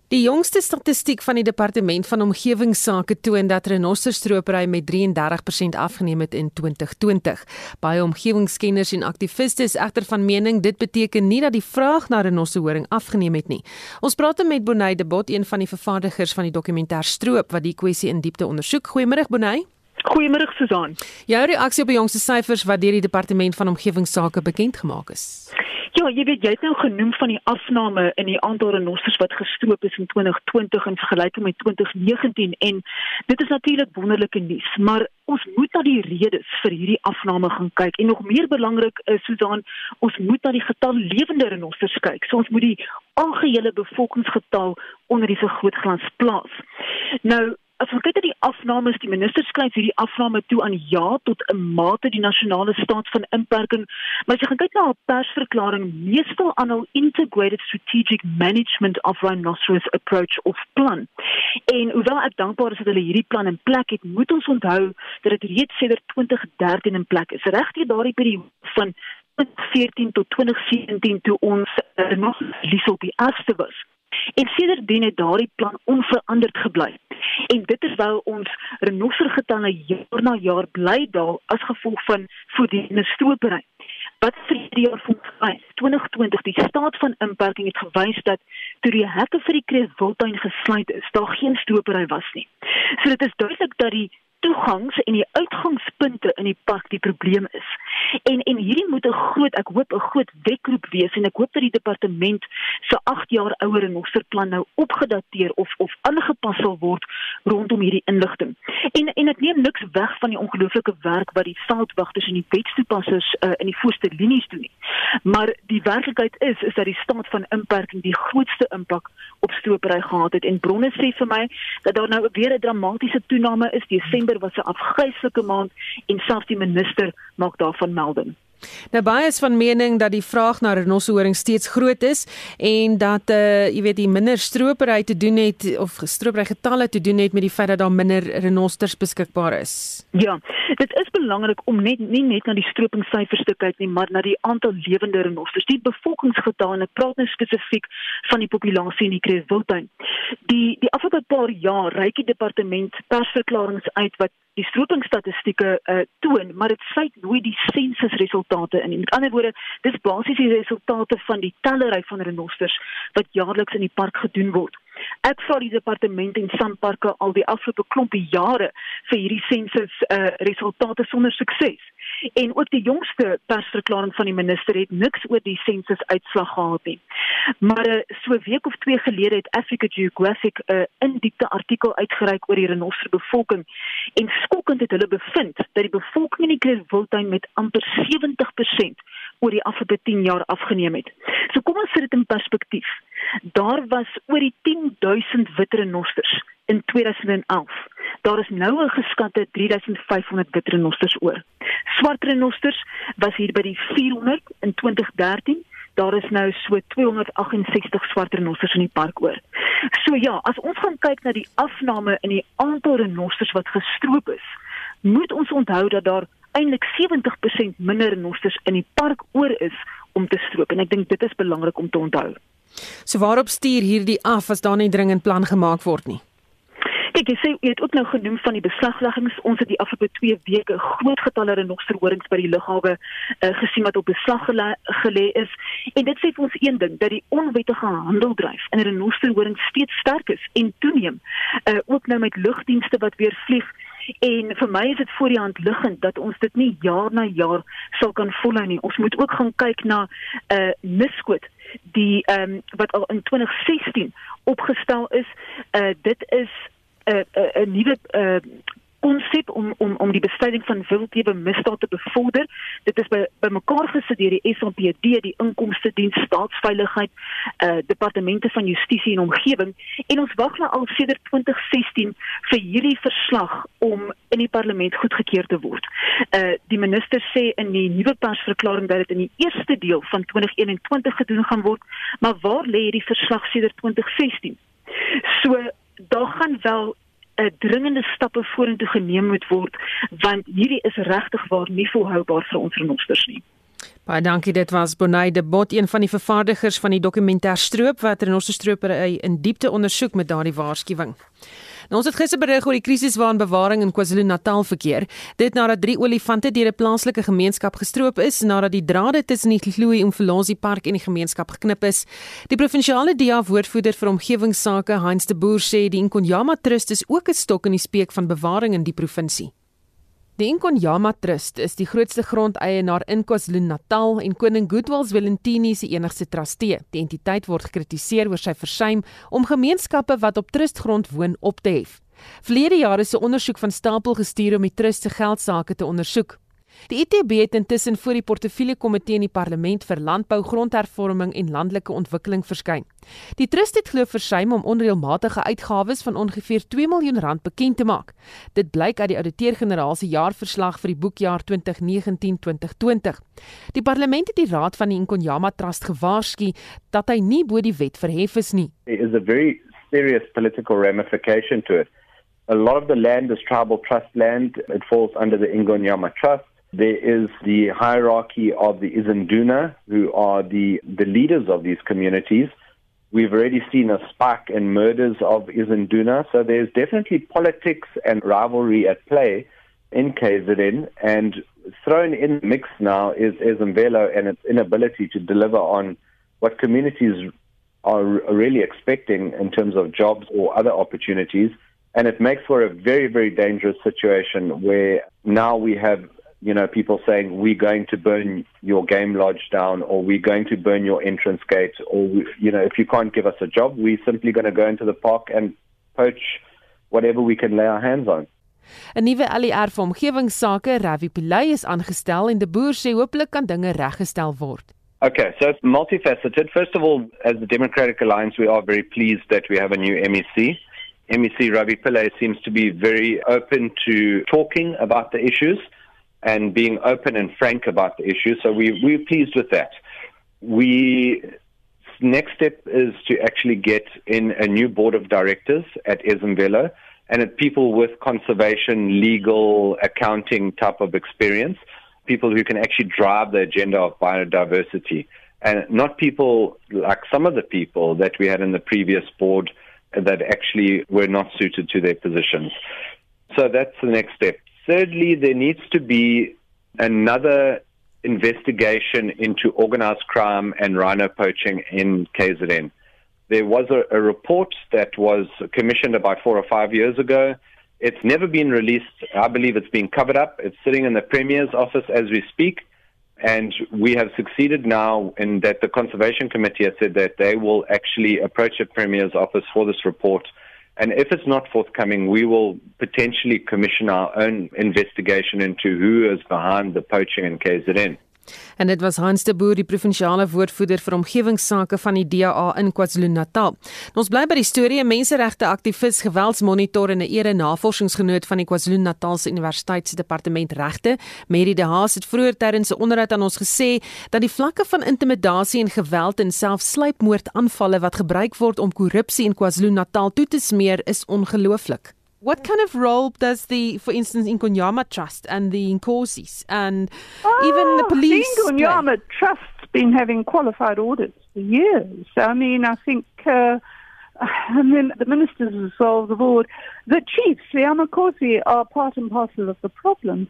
Speaker 1: Die jongste statistiek van die Departement van Omgewingsake toon dat renosterstropery met 33% afgeneem het in 2020. Baie omgewingskenners en aktiviste is egter van mening dit beteken nie dat die vraag na renosterhoring afgeneem het nie. Ons praat met Bonnie de Bot, een van die vervaardigers van die dokumentêr Stroop wat die kwessie in diepte ondersoek. Goeiemôre Bonnie.
Speaker 16: Goeiemôre Susan.
Speaker 1: Jou reaksie op die jongste syfers wat deur die departement van omgewingsake bekend gemaak is.
Speaker 16: Ja, jy weet jy het nou genoem van die afname in die aantal renosters wat gestroop is in 2020 in vergelyking met 2019 en dit is natuurlik wonderlike nuus, maar ons moet na die redes vir hierdie afname gaan kyk en nog meer belangrik is Susan, ons moet na die getal lewende renosters kyk. So ons moet die algehele bevolkingsgetal onder die vergrootglas plaas. Nou As ons kyk na die afnames, die minister skryf hierdie afname toe aan ja tot 'n mate die nasionale staat van inperking, maar as jy kyk na 'n persverklaring, meestal aan 'n integrated strategic management of rhinoceros approach of plan. En hoewel ek dankbaar is dat hulle hierdie plan in plek het, moet ons onthou dat dit reeds sedert 2013 in plek is. Regtig daardie periode van 2014 tot 2017 toe ons uh, nog lees op die eerste was. En sedertdien het daardie plan onveranderd gebly. En dit wel ons renostergetalle jaar na jaar bly daal as gevolg van voortdurende stropery. Wat vir die jaar van 2020 die staat van inperking het gewys dat toe die hekke vir die Kreefwiltuin gesluit is, daar geen stropery was nie. So dit is duidelik dat die toegangs en die uitgangspunte in die park die probleem is. En en hierdie moet 'n groot, ek hoop 'n groot wekroep wees en ek hoop dat die departement se 8 jaar ouer en hoofserplan nou opgedateer of of aangepas sal word rondom hierdie inligting. En en ek neem niks weg van die ongelooflike werk wat die veldwagters en die wetstoepassers uh, in die voorste linies doen nie. Maar die werklikheid is is dat die staat van inperking die grootste impak op stropery gehad het en bronne sê vir my dat daar nou weer 'n dramatiese toename is. Desember was 'n afgryslike maand en selfs die minister maak daarvan melding.
Speaker 1: Nou baie is van mening dat die vraag na renosterhoring steeds groot is en dat uh jy weet die minder stropery te doen het of stropery getalle te doen het met die feit dat daar minder renosters beskikbaar is.
Speaker 16: Ja, dit is belangrik om net nie net na die stropingssyfers te kyk nie, maar na die aantal lewende renosters. Die bevolkingsgetale, ek praat nou spesifiek van die populasie in die Kreefwiltuin. Die die afgelope paar jaar reik die departement persverklaringe uit wat die stropingsstatistieke uh, toon, maar dit sluit nooit die sensusresultate in nie. Met ander woorde, dis basies die resultate van die tellery van renosters wat jaarliks in die park gedoen word. Ek vra die departement en Sanparke al die afgelope klompie jare vir hierdie sensus uh, resultate sonder sukses. En ook die jongste persverklaring van die minister het niks oor die sensus uitslag gehad nie. Maar uh, so 'n week of twee gelede het Africa Geographic 'n uh, indiepte artikel uitgereik oor die renoster bevolking en skokkend het hulle bevind dat die bevolking in die Kreefwiltuin met amper 70% oor die afgelope 10 jaar afgeneem het. So kom ons sit dit in perspektief. Daar was oor die 10000 wit renosters in 2011. Daar is nou 'n geskatte 3500 wit renosters oor. Swart renosters was hier by die 400 in 2013. Daar is nou so 268 swart renosters in die park oor. So ja, as ons gaan kyk na die afname in die aantal renosters wat gestroop is, moet ons onthou dat daar eintlik 70% minder renosters in die park oor is om te stroop en ek dink dit is belangrik om te onthou.
Speaker 1: So waarop stuur hierdie af as daar nie dringend plan gemaak word nie?
Speaker 16: Kyk, jy sê jy het ook nou genoem van die beslagleggings. Ons het die afgelope 2 weke groot getalle renosterhorings by die lughawe uh, gesien wat op beslag gelê is. En dit sê vir ons een ding dat die onwettige handeldryf in renosterhorings steeds sterk is en toeneem. Uh, ook nou met lugdienste wat weer vlieg En vir my is dit voor die hand liggend dat ons dit nie jaar na jaar sal kan volhou nie. Ons moet ook gaan kyk na 'n uh, miskoot die ehm um, wat al in 2016 opgestel is. Uh dit is 'n uh, 'n 'n nuwe konsep om om om die bestryding van wildlewe misdaad te bevorder. Dit is by bymekaar gesit deur die SAPD, die Inkomste Diens Staatsveiligheid, eh uh, departemente van Justisie en Omgewing en ons wag nou al sedert 2016 vir hierdie verslag om in die parlement goedgekeur te word. Eh uh, die minister sê in die nuwe persverklaring dat dit in die eerste deel van 2021 gedoen gaan word, maar waar lê hierdie verslag sedert 2016? So daar gaan wel 'n dringende stappe vorentoe geneem moet word want hierdie is regtig waar nie volhoubaar vir ons renosters nie.
Speaker 1: Baie dankie dit was Bonay de Bot een van die vervaardigers van die dokumentêr stroop wat renosterstropery in diepte ondersoek met daardie waarskuwing. Nou, ons het gister berig oor die krisis waarin bewaring in KwaZulu-Natal verkeer. Dit nadat drie olifante deur 'n plaaslike gemeenskap gestroop is nadat die drade tussen die Glooi Umfolozi Park en die gemeenskap geknip is. Die provinsiale DEA woordvoerder vir omgewingsake, Heinz de Boer, sê die Inkonyama Trust is ook 'n stok in die speek van bewaring in die provinsie. Die Inkonyama Trust is die grootste grondeienaar in KwaZulu-Natal en koning Goodwills Valentini se enigste trustee. Die entiteit word gekritiseer oor sy versuim om gemeenskappe wat op trustgrond woon op te hef. Verlede jaar is 'n ondersoek van stapel gestuur om die trust se geldsaake te ondersoek. Die ITB het intussen voor die portefeulje komitee in die parlement vir landbou, grondhervorming en landelike ontwikkeling verskyn. Die trust het glo versuim om onreëlmatige uitgawes van ongeveer 2 miljoen rand bekend te maak. Dit blyk uit die ouditeur-generaal se jaarverslag vir die boekjaar 2019-2020. Die parlement het die raad van die Inkonyama Trust gewaarsku dat hy nie bo die wet verhef is nie.
Speaker 17: There is a very serious political ramification to it. A lot of the land is tribal trust land. It falls under the Ingonyama Trust. There is the hierarchy of the Izanduna, who are the, the leaders of these communities. We've already seen a spike in murders of Izanduna, so there's definitely politics and rivalry at play in KZN. And thrown in the mix now is Ezambelo and its inability to deliver on what communities are really expecting in terms of jobs or other opportunities. And it makes for a very, very dangerous situation where now we have you know, people saying we're going to burn your game lodge down or we're going to burn your entrance gate or, you know, if you can't give us a job, we're simply going to go into the park and poach whatever we can lay our hands on.
Speaker 1: 'n Nuwe LER vir omgewingsake, Ravi Pillay is aangestel en die boer sê hopelik kan dinge reggestel word.
Speaker 17: Okay, so it's multifaceted. First of all, as the Democratic Alliance, we are very pleased that we have a new MEC. MEC Ravi Pillay seems to be very open to talking about the issues. And being open and frank about the issue. So we, we're pleased with that. We next step is to actually get in a new board of directors at Ezemvelo and at people with conservation, legal, accounting type of experience, people who can actually drive the agenda of biodiversity and not people like some of the people that we had in the previous board that actually were not suited to their positions. So that's the next step. Thirdly, there needs to be another investigation into organized crime and rhino poaching in KZN. There was a, a, report that was commissioned about four or five years ago. It's never been released. I believe it's been covered up. It's sitting in the Premier's office as we speak. And we have succeeded now in that the Conservation Committee has said that they will actually approach the Premier's office for this report. And if it's not forthcoming, we will potentially commission our own investigation into who is behind the poaching in KZN.
Speaker 1: En dit was Hans de Boer, die provinsiale woordvoerder vir omgewingsake van die DA in KwaZulu-Natal. Ons bly by die storie 'n menseregte aktivis, geweldsmonitor en 'n ere navorsingsgenoot van die KwaZulu-Natalse Universiteit se departement regte, Mary de Haas het vroeër tydens 'n onderhoud aan ons gesê dat die vlakke van intimidasie en geweld en selfs sluipmoordaanvalle wat gebruik word om korrupsie in KwaZulu-Natal toe te smeer is ongelooflik. What kind of role does the, for instance, Inkonyama Trust and the Inkosis and oh, even the police?
Speaker 18: The Inkonyama play? Trust's been having qualified audits for years. I mean, I think. Uh, *laughs* I mean, the ministers as well, the board, the chiefs, the Amakosi, are part and parcel of the problem.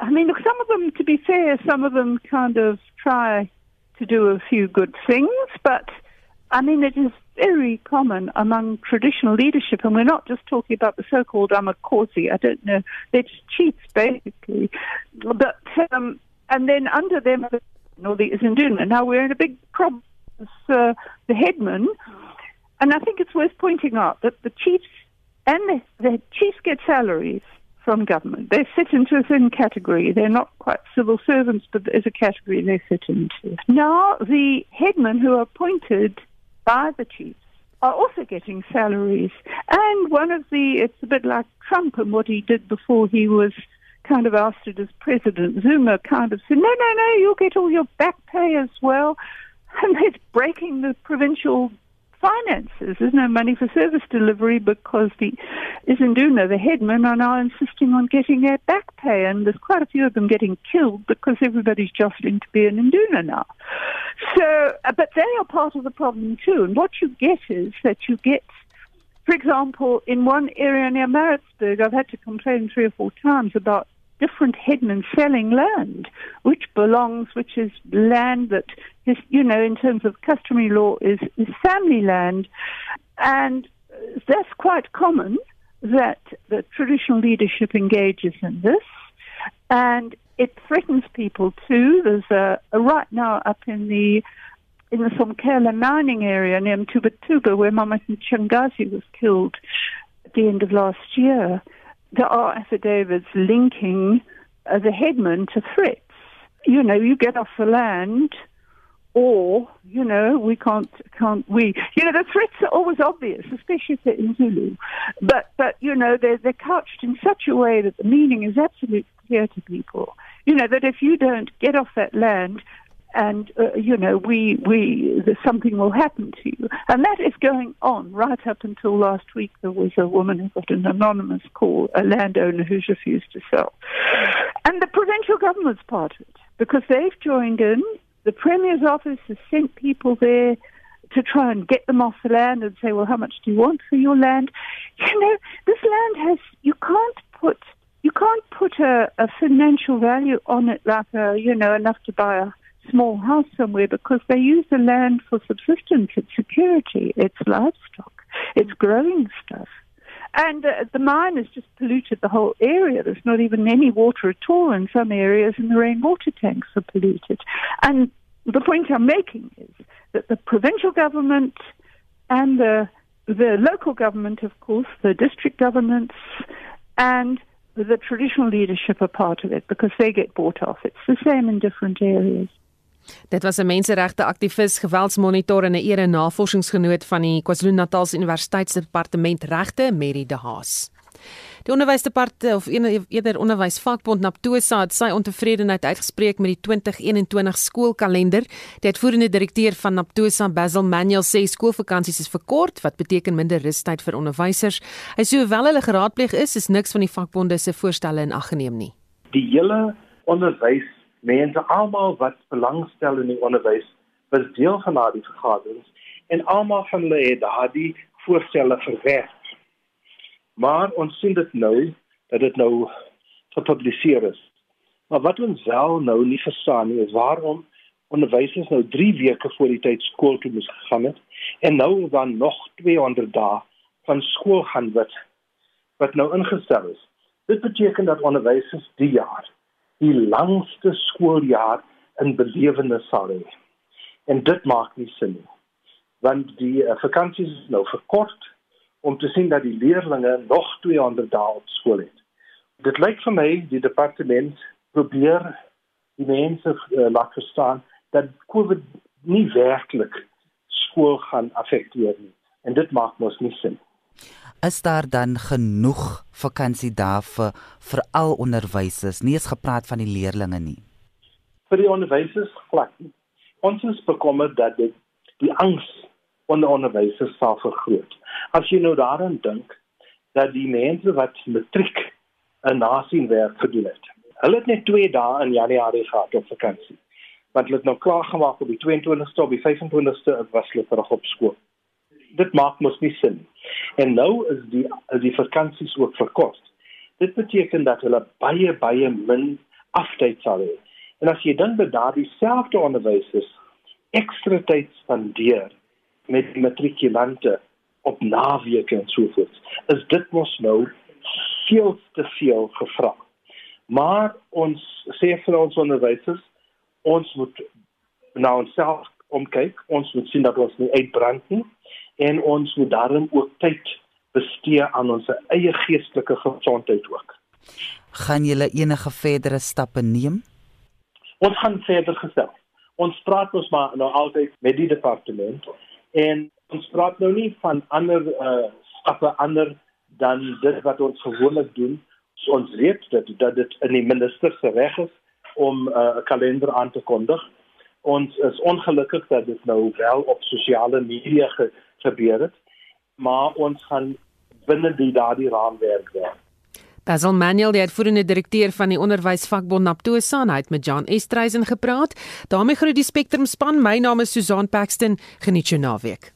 Speaker 18: I mean, look, some of them, to be fair, some of them kind of try to do a few good things, but I mean, it is very common among traditional leadership, and we're not just talking about the so-called Amakosi. I don't know; they're just chiefs, basically. But um, and then under them, all the Zinduna. Now we're in a big problem. Uh, the headman, and I think it's worth pointing out that the chiefs and the, the chiefs get salaries from government. They sit into a certain category. They're not quite civil servants, but there's a category they sit into. Now, the headmen who are appointed by the chiefs are also getting salaries. And one of the, it's a bit like Trump and what he did before he was kind of ousted as president. Zuma kind of said, no, no, no, you'll get all your back pay as well. *laughs* And it's breaking the provincial finances. There's no money for service delivery because the Isinduna, the headmen, are now insisting on getting their back pay, and there's quite a few of them getting killed because everybody's jostling to be an Induna now. So, uh, but they are part of the problem too. And what you get is that you get for example, in one area near Maritzburg, I've had to complain three or four times about different headmen selling land, which belongs, which is land that you know, in terms of customary law, is, is family land. And that's quite common that the traditional leadership engages in this. And it threatens people too. There's a, a right now up in the in the Somkela mining area near Mtubatuba where Mama Changazi was killed at the end of last year there are affidavits linking uh, the headman to threats. You know, you get off the land, or you know, we can't can't we? You know, the threats are always obvious, especially if they're in Zulu. But but you know, they're they're couched in such a way that the meaning is absolutely clear to people. You know that if you don't get off that land, and uh, you know we we something will happen to you and that is going on right up until last week there was a woman who got an anonymous call a landowner who's refused to sell and the provincial government's part of it because they've joined in the premier's office has sent people there to try and get them off the land and say well how much do you want for your land you know this land has you can't put you can't put a, a financial value on it like a, you know enough to buy a small house somewhere because they use the land for subsistence, it's security, it's livestock, it's growing stuff. And uh, the mine has just polluted the whole area. There's not even any water at all in some areas, and the rainwater tanks are polluted. And the point I'm making is that the provincial government and the the local government, of course, the district governments, and the traditional leadership are part of it because they get bought off. It's the same in different areas.
Speaker 1: Dit was 'n menseregte aktivis, geweldsmonitor en 'n ere navorsingsgenoot van die KwaZulu-Natal Universiteitsdepartement Regte, Mary De Haas. Die onderwysdepartement of eerder onderwysvakbond Naptosa het sy ontevredenheid uitgespreek met die 2021 skoolkalender. Die uitvoerende direkteur van Naptosa, Basil Manuel, sê skoolvakansies is verkort, wat beteken minder rustyd vir onderwysers. Hy sê hoewel hulle geraadpleeg is, is niks van die vakbonde se voorstelle in ag geneem nie.
Speaker 19: Die hele onderwys mense almal wat belangstel in die onderwys was deel van daardie vergaderings en almal van hulle het daardie voorstelle verwerp. Maar ons sien dit nou dat dit nou gepubliseer is. Maar wat ons wel nou nie verstaan nie is waarom onderwysers nou 3 weke voor die tyd skool toe moes gegaan het en nou dan nog 200 dae van skool gaan wat wat nou ingestel is. Dit beteken dat onderwysers die jaar die langste skooljaar in belewenis sal hê. En dit maak nie sin nie want die uh, vakansies is nou verkort om te sien dat die leerders nog 200 dae op skool het. Dit lyk vir my die departement probeer die mense uh, laat verstaan dat COVID nie werklik skool gaan affekteer nie en dit maak mos nie sin.
Speaker 20: Is daar dan genoeg vakansie daar vir vir al onderwysers? Nie eens gepraat van die leerders nie.
Speaker 19: Vir die onderwysers glad. Ons is bekommerd dat dit die angs onder onderwysers sal vergroot. As jy nou daaraan dink dat die mense wat matriek 'n nasienwerk gedoen het. Hulle het net 2 dae in Januarie gehad op vakansie. Want hulle het nou klaar gemaak op die 22ste of die 25ste was hulle terug op skool. Dit maak mos nie sin. En nou is die is die vakansies ook verkort. Dit beteken dat hulle baie baie min aftyd sal hê. En as jy dink dat daardie selfde onderwysers ekstra tyd spandeer met matrikulante op naweke en so voort. Is dit mos nou veel te veel gevra. Maar ons sê vir ons onderwysers, ons moet nou onsself omkyk, ons moet sien dat ons nie uitbrand nie en ons moet daarom ook tyd bestee aan ons eie geestelike gesondheid ook.
Speaker 20: Gaan julle enige verdere stappe neem?
Speaker 19: Ons gaan verder gestel. Ons praat ons maar nou altyd met die departement En ons praat nou nie van ander uh stappe ander dan dit wat ons gewoonlik doen. So ons weet dat dat dit in die minister se reg is om uh, 'n uh, kalender aan te kondig. Ons is ongelukkig dat dit nou wel op sosiale media ge gebeur het, maar ons gaan binne die daardie raamwerk werk.
Speaker 1: Basil Manuel, die uitvoerende direkteur van die onderwysvakbond Naptosa, het met Jan Estreisen gepraat. daarmee groet die Spectrum span. My naam is Susan Paxton. Geniet jou naweek.